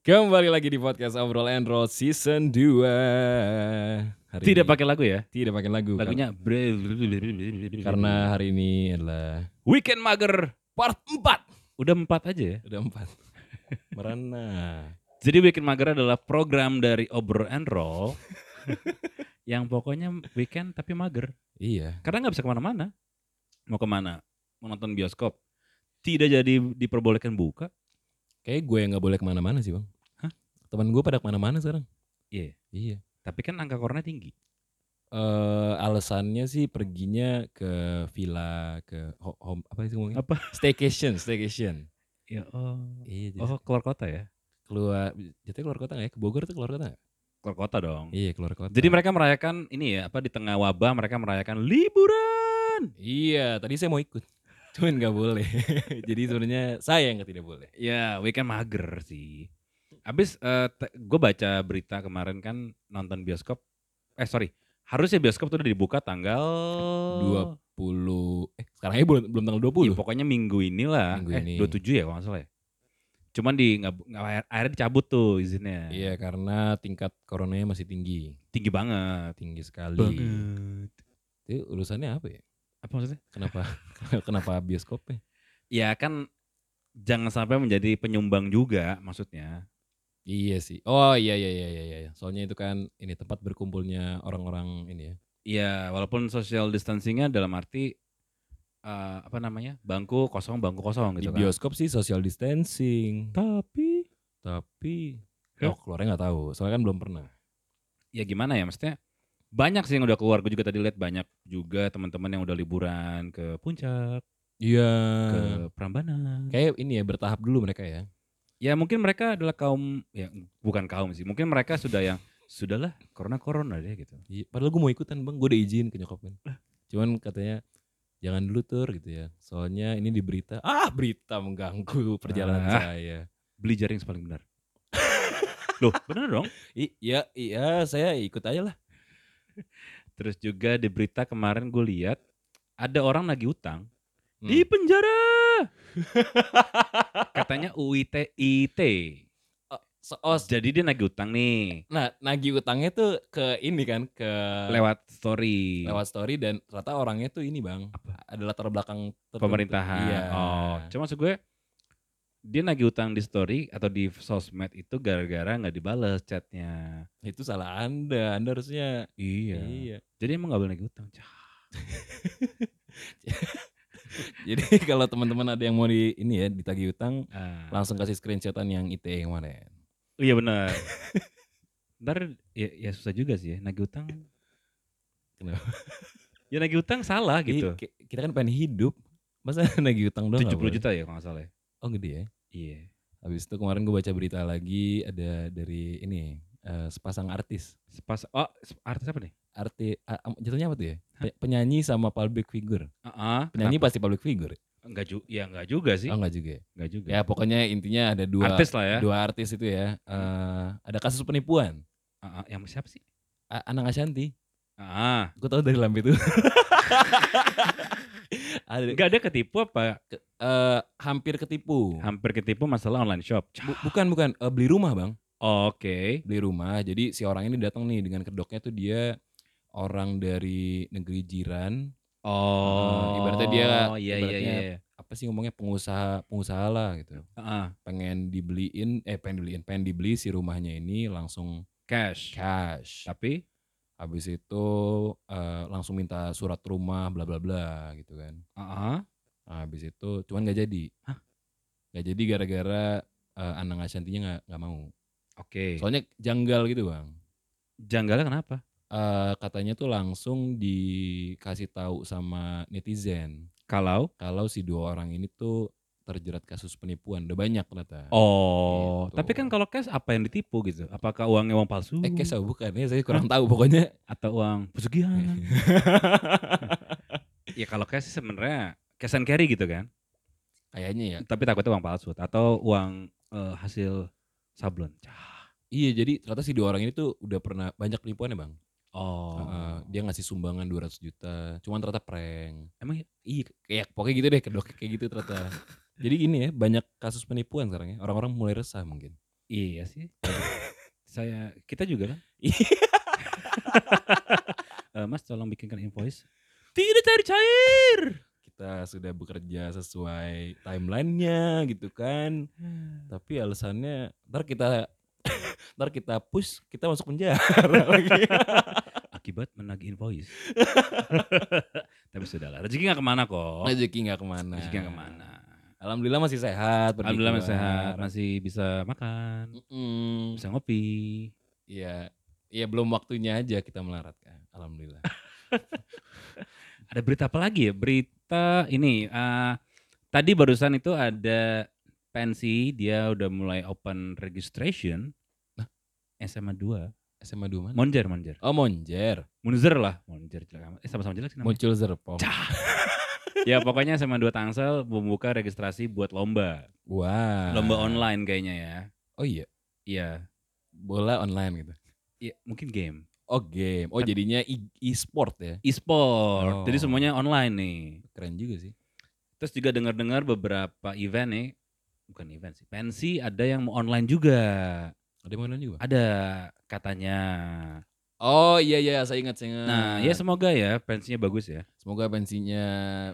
Kembali lagi di podcast Obrol and Roll Season 2 hari Tidak pakai lagu ya? Tidak pakai lagu kar- Lagunya Karena hari ini adalah Weekend Mager part 4 Udah empat aja ya. Udah 4 Merana Jadi Weekend Mager adalah program dari Obrol and Roll yang pokoknya weekend tapi mager. Iya Karena nggak bisa ke mana-mana. Mau ke mana? Mau nonton bioskop? Tidak jadi diperbolehkan buka. Kayak gue yang gak boleh ke mana-mana sih bang Hah? Teman gue pada ke mana-mana sekarang Iya. Iya Tapi kan angka corona tinggi. eh alasannya sih perginya ke villa ke ho- home apa sih ngomongnya Apa? staycation staycation Ya oh. iya jadi Oh keluar kota ya? keluar jatuhnya keluar kota nggak ya ke Bogor tuh keluar kota nggak? Keluar kota dong. iya keluar kota Jadi mereka merayakan ini ya apa di tengah wabah mereka merayakan liburan. iya tadi saya mau ikut cuman nggak boleh jadi sebenarnya saya yang tidak boleh Ya weekend mager sih. Abis gue baca berita kemarin kan nonton bioskop. Eh sorry, harusnya bioskop tuh udah dibuka tanggal 20 eh sekarang aja belum belum tanggal 20 Iya, pokoknya minggu inilah. Minggu eh ini. 27 ya kalau nggak salah ya. Cuman di nggak nggak- akhirnya dicabut tuh izinnya. iya karena tingkat coronanya masih tinggi Tinggi banget. tinggi sekali Banget. itu urusannya apa ya Apa maksudnya? kenapa kenapa bioskopnya Ya kan jangan sampai menjadi penyumbang juga maksudnya. Iya sih. Oh iya iya iya iya iya. Soalnya itu kan ini tempat berkumpulnya orang-orang ini ya. Iya, walaupun social distancingnya dalam arti eh, apa namanya bangku kosong bangku kosong Di gitu kan. bioskop sih social distancing. Tapi Tapi oh keluarnya nggak tahu. Soalnya kan belum pernah. ya gimana ya maksudnya banyak sih yang udah keluar. Gue juga tadi lihat banyak juga teman-teman yang udah liburan ke puncak, Iya. ke Prambanan. Kayak ini ya bertahap dulu mereka ya. Ya mungkin mereka adalah kaum ya bukan kaum sih. Mungkin mereka sudah yang sudahlah corona corona deh gitu. Iya, Padahal gue mau ikutan bang. Gue udah izin ke nyokap kan. Cuman katanya jangan dulu tur gitu ya. Soalnya ini di berita. Ah berita mengganggu perjalanan Ah. saya. Beli jaring paling benar. Loh, bener dong. I- Iya iya saya ikut aja lah. Terus juga di berita kemarin gue lihat ada orang nagih utang Hmm. di penjara. Katanya UIT IT. So, oh, Jadi dia nagih utang nih nah nagih utangnya tuh ke ini kan ke lewat story. lewat story dan ternyata orangnya tuh ini bang Apa? ada latar belakang tertentu. pemerintahan. Iya. Oh, cuma maksud gue dia nagih utang di story atau di sosmed itu gara-gara nggak dibales chatnya. itu salah anda, anda harusnya Iya. iya. Jadi emang nggak boleh nagih utang. Jadi kalau teman-teman ada yang mau di ini ya ditagih utang Ah. langsung kasih screenshotan yang ITE yang kemarin. Iya benar. Ntar ya, ya susah juga sih ya nagih utang. Kenapa? Ya nagih utang salah gitu. Ki- kita kan pengen hidup, masa nagih utang doang? 70 nggak boleh? juta ya kalau nggak salah ya. Oh gede ya. Iya. Habis itu kemarin gue baca berita lagi ada dari ini eh, sepasang artis. Pas oh artis apa nih? Arti am- jatuhnya apa tuh ya? Pe- Penyanyi sama public figure. Heeh. Penyanyi pasti public figure. enggak juga ya enggak juga sih. Oh enggak juga ya? Enggak juga. Ya pokoknya intinya ada dua artis lah ya. dua artis itu ya. eh, ada kasus penipuan. Heeh, yang siapa sih? A- Anang Ashanti. Ah, Gue tahu dari lambe itu. ada enggak ada ketipu apa? eh, hampir ketipu. Hampir ketipu masalah online shop. Bu- bukan bukan eh, beli rumah bang. Oke. Beli rumah. Jadi si orang ini datang nih dengan kedoknya tuh dia orang dari negeri jiran. Oh, ibaratnya dia- iya iya ibaratnya iya. Apa sih ngomongnya pengusaha pengusaha lah gitu. Heeh, Pengen dibeliin eh pengen dibeliin pengen dibeli si rumahnya ini langsung cash. cash. Tapi Habis itu eh, langsung minta surat rumah bla bla bla gitu kan. heeh. Nah, habis itu cuman gak jadi. Hah? Gak jadi gara-gara eh, Anang Ashantinya nggak nggak mau. Oke. Soalnya janggal gitu bang. Janggalnya kenapa? Eh, katanya tuh langsung dikasih tahu sama netizen Kalau kalau si dua orang ini tuh terjerat kasus penipuan. Udah banyak ternyata. Oh, Gitu. tapi kan kalau cash apa yang ditipu gitu? Apakah uangnya uang palsu? Eh kesah bukan ya saya kurang tahu pokoknya. atau uang pesugihan? ya kalau cash sih sebenarnya cash and carry gitu kan. Kayaknya ya. Tapi takutnya uang palsu atau uang eh, hasil sablon. Iya jadi ternyata si dua orang ini tuh udah pernah banyak penipuan ya bang. Oh. Heeh, dia ngasih sumbangan 200 juta. Cuman ternyata prank. Emang ya? Iya kayak pokoknya gitu deh kedok kayak gitu ternyata. Jadi gini ya banyak kasus penipuan sekarang ya. Orang-orang mulai resah mungkin. Iya sih. Saya kita juga kan. Eh, mas tolong bikinkan invoice. Tidak cair cair. Kita sudah bekerja sesuai timelinenya gitu kan. Tapi alasannya ntar kita ntar kita push kita masuk penjara lagi. Akibat menagih invoice. Tapi sudahlah. Rezeki nggak ke mana kok. Rezeki nggak ke mana. Rezeki nggak ke mana. Alhamdulillah masih sehat. Alhamdulillah masih sehat, masih bisa makan, Mm-mm. bisa ngopi. Iya, iya belum waktunya aja kita melarat kan. Alhamdulillah. Ada berita apa lagi ya? Berita ini eh, tadi barusan itu ada pensi dia udah mulai open registration. Nah. SMA 2. SMA 2 mana? Monjer, Monjer. Oh Monjer. Munzer lah, Monjer jelek amat. Eh sama-sama jelek sih namanya. Muncul Zerpom. Ya pokoknya SMA 2 Tangsel membuka registrasi buat lomba. Wah. Lomba online kayaknya ya. Oh iya, Iya, bola online gitu. iya mungkin game. Oh game. Oh jadinya e- e-sport ya. E-sport. Jadi Oh. semuanya online nih. Keren juga sih. Terus juga dengar-dengar beberapa event nih, bukan event sih, pensi ada yang mau online juga. Ada yang online juga? Ada katanya. Oh iya iya, saya ingat saya ingat. Nah, ya semoga ya pensinya bagus ya. Semoga pensinya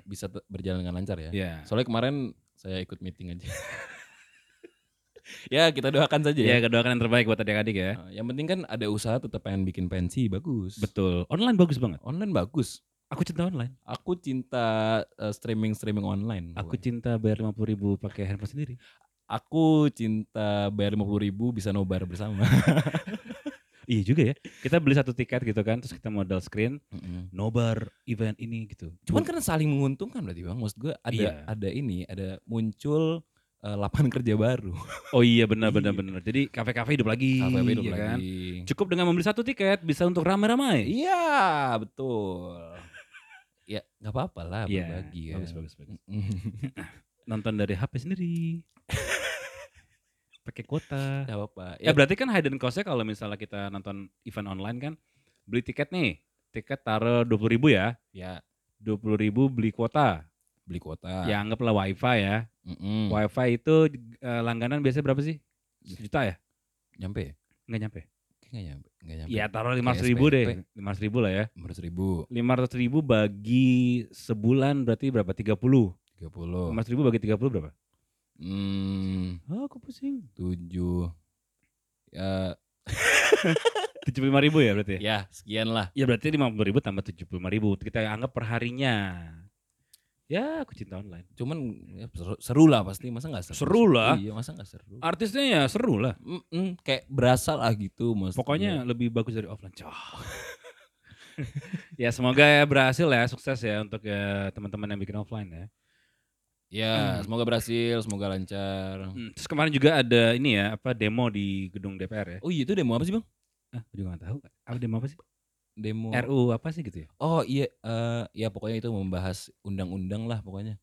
bisa berjalan dengan lancar ya. Ya. Soalnya kemarin saya ikut meeting aja. ya kita doakan saja Ya, ya. kedoakan yang terbaik buat adik-adik ya. Nah, yang penting kan ada usaha tetap pengen bikin pensi bagus. Betul. Online bagus banget. Online bagus. Aku cinta online. Aku cinta eh, streaming streaming online. Aku pokoknya. cinta bayar 50 ribu pakai handphone sendiri. Aku cinta bayar 50 ribu bisa nobar bersama. Iya juga ya. Kita beli satu tiket gitu kan, terus kita modal screen, Mm-mm. nobar event ini gitu. Cuman kan saling menguntungkan berarti bang. Maksud gue ada Iya. ada ini ada muncul eh, lapangan kerja baru. Oh iya benar benar Iya. benar. Jadi kafe-kafe hidup lagi. Kafe hidup ya kan? lagi. Cukup dengan membeli satu tiket bisa untuk ramai-ramai. Iya betul. ya nggak apa-apa lah Iya, berbagi ya. bagus, bagus, bagus. Nonton dari HP sendiri. Pakai kuota. Nggak apa-apa. Ya berarti kan hidden cost-nya kalau misalnya kita nonton event online kan beli tiket nih. Tiket taruh 20 ribu ya. ya 20 ribu beli kuota. beli kuota. Ya anggaplah wifi ya. Mm-mm. Wifi itu eh, langganan biasanya berapa sih? Sejuta ya? nyampe ya? Enggak nyampe. Kayaknya nggak nyampe. Nggak nyampe. Ya taruh Kayak 500 ribu deh. SPP. 500 ribu lah ya. 500 ribu. 500 ribu bagi sebulan berarti berapa? 30. 30. 500 ribu bagi 30 berapa? Hmm, Oh aku pusing. 7. Ya, 75 ribu ya berarti ya? ya sekian lah. Ya berarti 50 ribu tambah 75 ribu. Kita anggap perharinya. Ya aku cinta online. Cuman ya, seru, seru lah pasti. Masa nggak seru? Seru lah. Iya, masa nggak seru? Artisnya ya seru lah. Mm-mm, kayak berasa lah gitu maksudnya. Pokoknya lebih bagus dari offline. Cah. ya semoga ya berhasil ya, sukses ya untuk ya teman-teman yang bikin offline ya. Ya, semoga berhasil, semoga lancar. Hmm, Terus kemarin juga ada ini ya, apa demo di gedung DPR ya. Oh iya itu demo apa sih bang? Ah, aku juga gak tahu. Apa demo apa sih? Demo. RU apa sih gitu ya? Oh iya, eh, ya pokoknya itu membahas undang-undang lah pokoknya.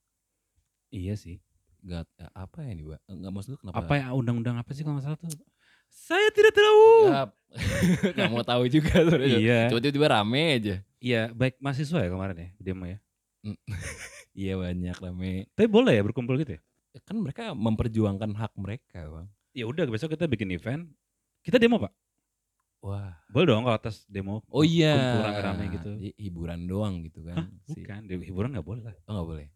Iya sih. Gak apa ya nih, Mbak? Enggak maksud lu kenapa? Apa ya undang-undang apa sih kalau nggak salah tuh? Saya tidak tahu. Ya, gak mau tahu juga tuh. Iya. Coba tiba-tiba rame aja. Iya, baik mahasiswa ya kemarin ya demo ya. Iya banyak rame. Tapi boleh ya berkumpul gitu ya? Kan mereka memperjuangkan hak mereka, bang. Ya udah besok kita bikin event. Kita demo pak. Wah. Boleh dong kalau atas demo. Oh iya. Kumpul rame-rame gitu. Hi- Hiburan doang gitu Hah, kan. Si- bukan, di- hiburan nggak boleh lah. Oh nggak boleh.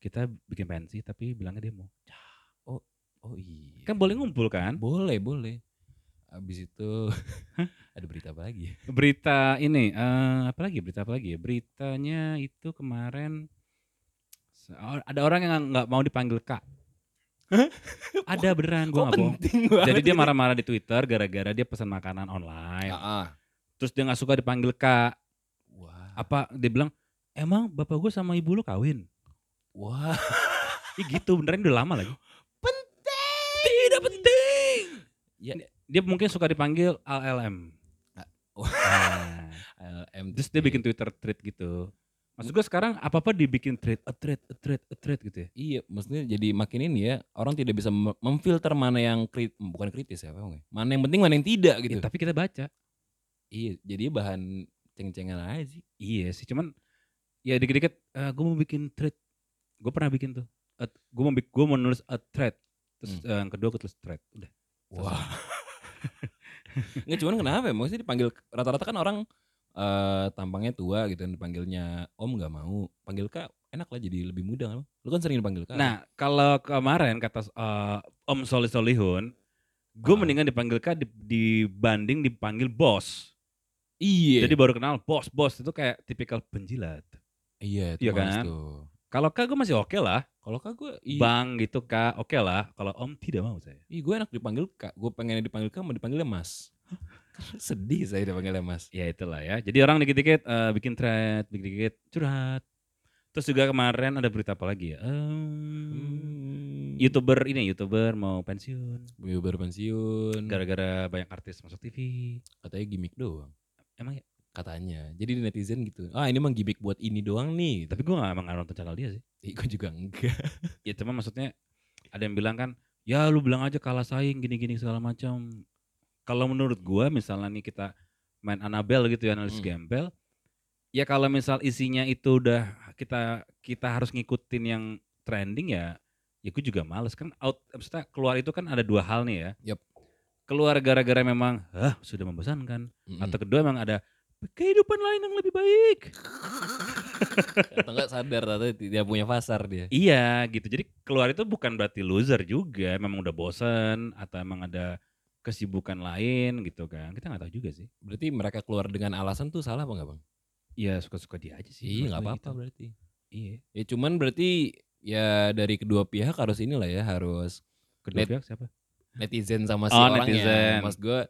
Kita bikin pensi tapi bilangnya demo. Oh iya. Kan boleh ngumpul kan? Boleh, boleh. Abis itu ada berita apa lagi? ya? Berita ini, eh apa lagi? Berita apa lagi ya? Beritanya itu kemarin oh, ada orang yang nggak mau dipanggil kak. ada beneran, gue nggak bohong. Jadi dia marah-marah di Twitter gara-gara dia pesan makanan online. Ah. Terus dia nggak suka dipanggil kak. Wah. Apa dia bilang, emang bapak gue sama ibu lu kawin? Wah. Ih gitu, beneran udah lama lagi. Penting. Tidak penting. Ya. Dia mungkin suka dipanggil. Wah. Nah, LM. terus dia bikin Twitter thread gitu. Maksud gue sekarang apa-apa dibikin thread, a thread, a thread, a thread gitu ya. Iya, maksudnya jadi makin ini ya orang tidak bisa mem- memfilter mana yang krit, bukan kritis ya, apa namanya? Mana yang penting, mana yang tidak gitu. Ya, tapi kita baca. Iya, jadi bahan ceng-cengan aja sih. Iya sih, cuman ya dikit-dikit gue mau bikin thread. Gue pernah bikin tuh. gue mau gue mau nulis a thread. Terus Hmm. eh, yang kedua gue tulis thread. Udah. Wah. Nggak cuman kenapa ya? Maksudnya dipanggil rata-rata kan orang eh tampangnya tua gitu kan dipanggilnya Om nggak mau. Panggil Kak enak lah jadi lebih mudah kan. Lu kan sering dipanggil Kak. Nah, kalau kemarin kata eh, Om Solih Solihun, gue Ah. mendingan dipanggil Kak di- dibanding dipanggil bos. iya. Jadi baru kenal bos, bos itu kayak tipikal penjilat. iya itu Iya males kan? tuh. Kalau Kak gue masih oke lah, Kalau Kak gue iya, Bang gitu Kak, oke lah. Kalau Om tidak mau saya. iya gue enak dipanggil Kak. Gue pengennya dipanggil Kak mau dipanggilnya Mas. Sedih saya dipanggilnya Mas. Ya itulah ya. Jadi orang dikit-dikit eh, bikin thread, dikit-dikit curhat. Terus juga kemarin ada berita apa lagi ya? Hmm. YouTuber ini, YouTuber mau pensiun baru pensiun. gara-gara banyak artis masuk TV. Katanya gimmick doang. Emang ya? Katanya. Jadi di netizen gitu. Ah ini emang gimmick buat ini doang nih. Tapi gue gak emang nggak nonton channel dia sih. Ih, gue juga enggak. Ya cuma maksudnya ada yang bilang kan, ya lu bilang aja kalah saing gini-gini segala macam. Kalau menurut gua misalnya nih kita main Annabelle gitu ya analisis Hmm. gembel, ya kalau misal isinya itu udah kita kita harus ngikutin yang trending ya, ya gue juga males kan out maksudnya keluar itu kan ada dua hal nih ya. Yup. Keluar gara-gara memang ah sudah membosankan Mm-mm. atau kedua memang ada kehidupan lain yang lebih baik. Atau enggak sadar atau tidak punya pasar dia. Iya gitu. Jadi keluar itu bukan berarti loser juga. Memang udah bosen atau emang ada kesibukan lain gitu kan. Kita nggak tahu juga sih. Berarti mereka keluar dengan alasan tuh salah apa enggak bang? Iya suka-suka dia aja sih. Iya nggak apa-apa gitu. berarti. Iya. Ya cuman berarti ya dari kedua pihak harus inilah ya harus Kedua Net- pihak siapa? netizen sama si Oh, orangnya. netizen. Mas gue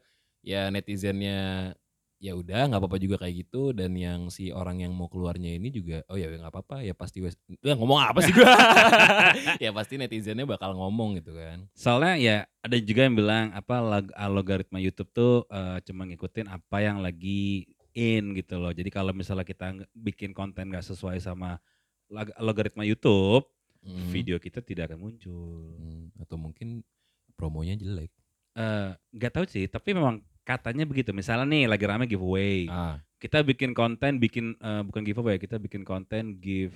ya netizennya ya udah nggak apa-apa juga kayak gitu dan yang si orang yang mau keluarnya ini juga oh ya nggak apa-apa ya pasti wes ya ngomong apa sih gue ya pasti netizennya bakal ngomong gitu kan Soalnya ya ada juga yang bilang apa lag- algoritma YouTube tuh eh, cuma ngikutin apa yang lagi in gitu loh. Jadi kalau misalnya kita bikin konten nggak sesuai sama lag- algoritma YouTube, Hmm. video kita tidak akan muncul. Hmm, atau mungkin promonya jelek Eh, nggak tahu sih, tapi memang katanya begitu. Misalnya nih lagi rame giveaway, ah kita bikin konten, bikin eh, bukan giveaway, kita bikin konten give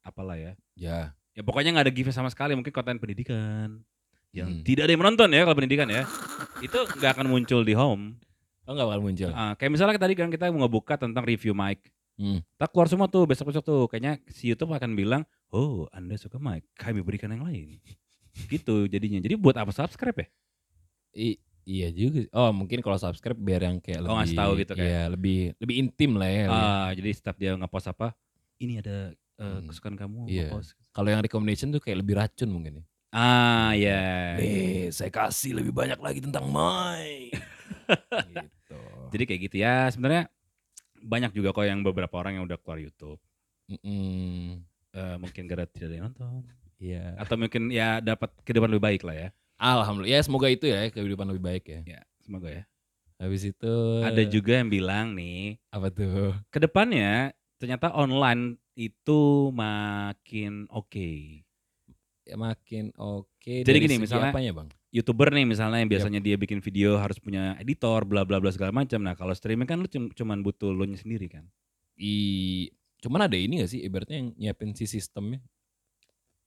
apalah ya. ya Ya pokoknya nggak ada give sama sekali, mungkin konten pendidikan yang Hmm. tidak ada yang menonton ya kalau pendidikan ya. Itu nggak akan muncul di home. oh nggak bakal muncul Ah, kayak misalnya tadi kan kita mau ngebuka tentang review mic. Hmm. Tak keluar semua tuh besok-besok tuh. Kayaknya si YouTube akan bilang, oh Anda suka mic, kami berikan yang lain. gitu jadinya. Jadi buat apa subscribe ya? I- iya juga oh mungkin kalau subscribe biar yang kayak Oh, ngasih lebih tahu gitu kayak. ya, lebih lebih intim lah ya Ah, jadi setiap dia ngepost apa, ini ada eh, Hmm. kesukaan kamu Iya. ngepost. kalau yang recommendation tuh kayak lebih racun mungkin ya Ah, ya. Nih, saya kasih lebih banyak lagi tentang Mai. gitu. Jadi kayak gitu ya. Sebenarnya banyak juga kok yang beberapa orang yang udah keluar YouTube. Mm-mm. Eh, mungkin gara tidak ada yang nonton Iya. atau mungkin ya dapat kehidupan lebih baik lah ya. Alhamdulillah. Ya semoga itu ya kehidupan lebih baik ya. Ya, semoga ya. Habis itu Ada juga yang bilang nih, apa tuh? ke depannya ternyata online itu makin oke. Ya, makin oke. Jadi dari gini, misalnya- apanya, Bang? youtuber nih misalnya yang biasanya dia bikin video harus punya editor bla bla bla segala macam. Nah kalau streaming kan lu cum- cuman butuh lu sendiri kan. I cuman ada ini gak sih ibaratnya yang nyiapin si sistemnya?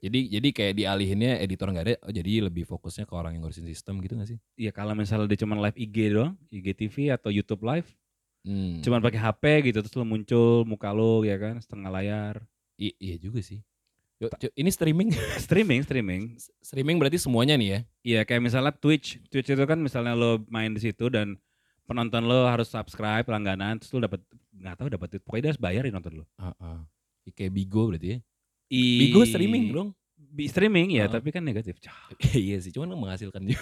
Jadi jadi kayak dialihinnya editor nggak ada, oh jadi lebih fokusnya ke orang yang ngurusin sistem gitu gak sih? Iya kalau misalnya dia cuman live IG doang, IGTV atau YouTube live, Hmm. cuman pakai HP gitu terus lu muncul muka lu ya kan setengah layar. I- iya juga sih. Yuk, cu- ini streaming streaming streaming. streaming berarti semuanya nih ya. Iya kayak misalnya Twitch, Twitch itu kan misalnya lo main di situ dan penonton lo harus subscribe langganan terus lo dapat nggak tahu dapat pokoknya dia harus bayarin nonton lo. Heeh. Kayak Bigo berarti ya. I- Bigo streaming dong. Bi- streaming ya Heeh. tapi kan negatif. Cah. iya sih, cuman menghasilkan juga.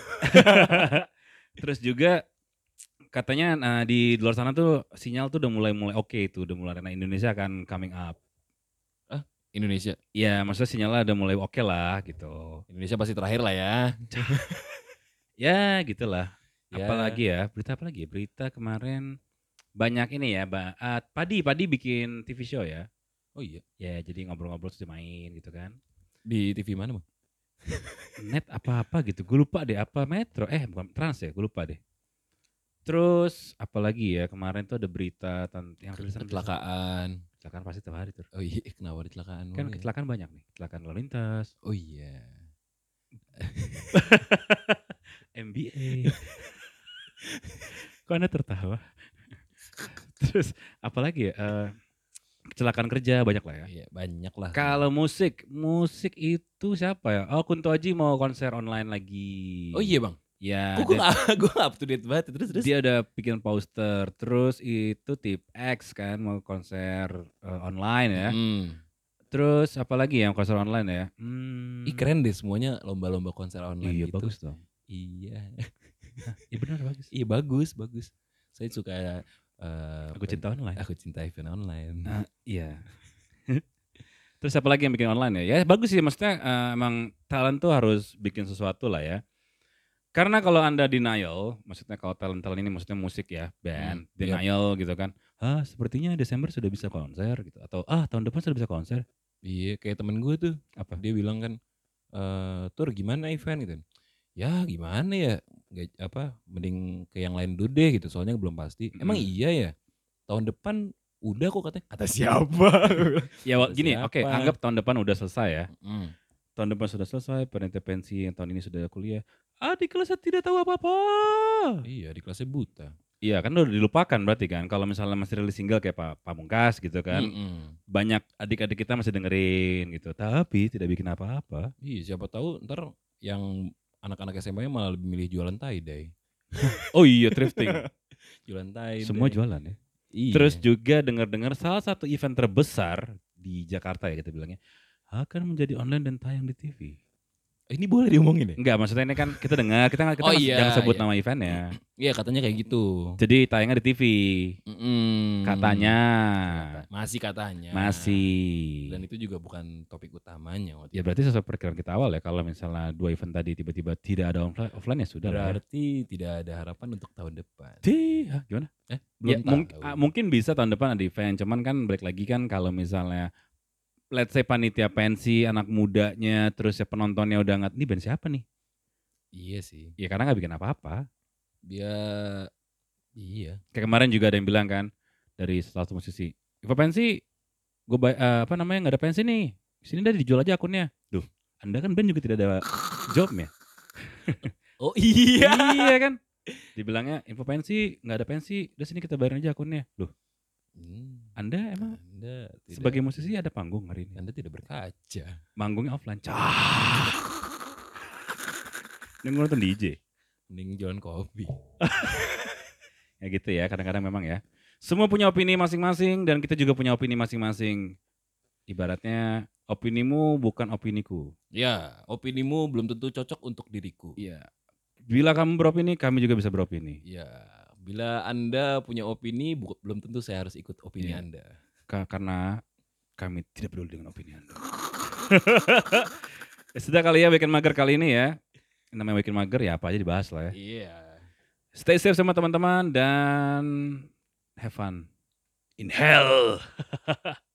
Terus juga katanya nah, di luar sana tuh sinyal tuh udah mulai mulai oke itu udah mulai nah Indonesia akan coming up. Indonesia. Ya maksudnya sinyalnya udah mulai oke lah gitu. Indonesia pasti terakhir lah ya. Ya gitulah. Ya. Apalagi ya berita apa lagi? ya? Berita kemarin banyak ini ya, Mbak. Ah, Padi Padi bikin TV show ya. Oh iya. Ya jadi ngobrol-ngobrol terus main gitu kan. Di TV mana, Bang? Net apa-apa gitu. Gue lupa deh apa Metro. Eh bukan Trans ya, gue lupa deh. Terus apalagi ya kemarin tuh ada berita tentang yang rilisan Kecelakaan. Kecelakaan pasti tiap hari tuh. Oh iya, kenapa kecelakaan? Kan ya? kecelakaan banyak nih. Kecelakaan lalu lintas, Oh iya. MBA. Kok Anda tertawa? Terus apalagi ya? eh, kecelakaan kerja banyak lah ya. Iya, banyak lah. Kalau musik, musik itu siapa ya? Oh Kunto Aji mau konser online lagi. Oh iya bang, Ya, kok gue gak, gue gak up to date banget terus terus. dia udah bikin poster. Terus itu tip X kan mau konser eh, online ya. Hmm. Terus apalagi yang konser online ya? Hmm, Ih keren deh semuanya lomba-lomba konser online Iya gitu. bagus dong. Iya. Iya benar bagus. Iya bagus, bagus. Saya suka eh, Aku cinta online. Aku cinta event online. Ah, iya. Terus apa lagi yang bikin online ya? Ya bagus sih maksudnya eh, emang talent tuh harus bikin sesuatu lah ya. Karena kalau Anda denial, maksudnya kalau talent-talent ini maksudnya musik ya, band, Hmm, iya. denial gitu kan. Ah, sepertinya Desember sudah bisa konser gitu atau ah tahun depan sudah bisa konser. Iya, kayak temen gue tuh. Apa? Dia bilang kan, eh tur gimana event gitu. Ya gimana ya, nggak apa, mending ke yang lain dulu deh gitu. Soalnya belum pasti. Emang Mm. iya ya, tahun depan udah kok katanya. Kata siapa? Ya Kata gini, oke, siapa? anggap tahun depan udah selesai ya. Mm. Tahun depan sudah selesai, peneliti pensi yang tahun ini sudah kuliah. Adik kelasnya tidak tahu apa-apa. Iya, di kelasnya buta. Iya kan udah dilupakan berarti kan kalau misalnya masih rilis single kayak Pak Pamungkas gitu kan Mm-mm. banyak adik-adik kita masih dengerin gitu tapi tidak bikin apa-apa Iya, siapa tahu ntar yang anak-anak SMA malah lebih milih jualan tie-dye. oh iya thrifting Jualan tie-dye. semua jualan ya Iya. terus juga dengar-dengar salah satu event terbesar di Jakarta ya kita bilangnya akan menjadi online dan tayang di TV ini boleh diomongin ya? enggak maksudnya ini kan kita dengar kita kita Oh iya, jangan sebut iya. nama eventnya Iya, katanya kayak gitu. jadi tayangnya di TV Mm-mm. katanya Kata- masih katanya. masih Dan itu juga bukan topik utamanya waktu Ya itu. berarti sesuai perkiraan kita awal ya kalau misalnya dua event tadi tiba-tiba tidak ada offline, offline ya sudah lah. ya. Berarti tidak ada harapan untuk tahun depan. Di, gimana? Eh, Ya, belum mung- tahu. ah, mungkin bisa tahun depan ada event, cuman kan balik lagi kan kalau misalnya let's say panitia pensi anak mudanya terus ya penontonnya udah nggak ini band siapa nih? Iya sih. Ya karena nggak bikin apa-apa. Dia iya. Kayak kemarin juga ada yang bilang kan dari salah satu musisi, Ivo pensi, gue apa namanya nggak ada pensi nih, sini dah dijual aja akunnya. Duh, anda kan band juga tidak ada jobnya. Oh iya. iya kan? Dibilangnya info pensi, nggak ada pensi, udah sini kita bayarin aja akunnya. Loh, Hmm, Anda emang anda tidak, sebagai musisi ada panggung hari ini? Anda tidak berkaca. Manggungnya offline. Cah. Ini nonton DJ. Mending jualan kopi. Ya gitu ya, kadang-kadang memang ya. Semua punya opini masing-masing dan kita juga punya opini masing-masing. Ibaratnya opinimu bukan opiniku. Ya, opinimu belum tentu cocok untuk diriku. Iya. Bila kamu beropini, kami juga bisa beropini. Ya, bila Anda punya opini, belum tentu saya harus ikut opini Iya. Anda. Ka- karena kami tidak peduli dengan opini Anda. ya sudah kali ya weekend mager kali ini ya. Namanya weekend mager ya apa aja dibahas lah ya. Iya. Stay safe sama teman-teman dan have fun in hell.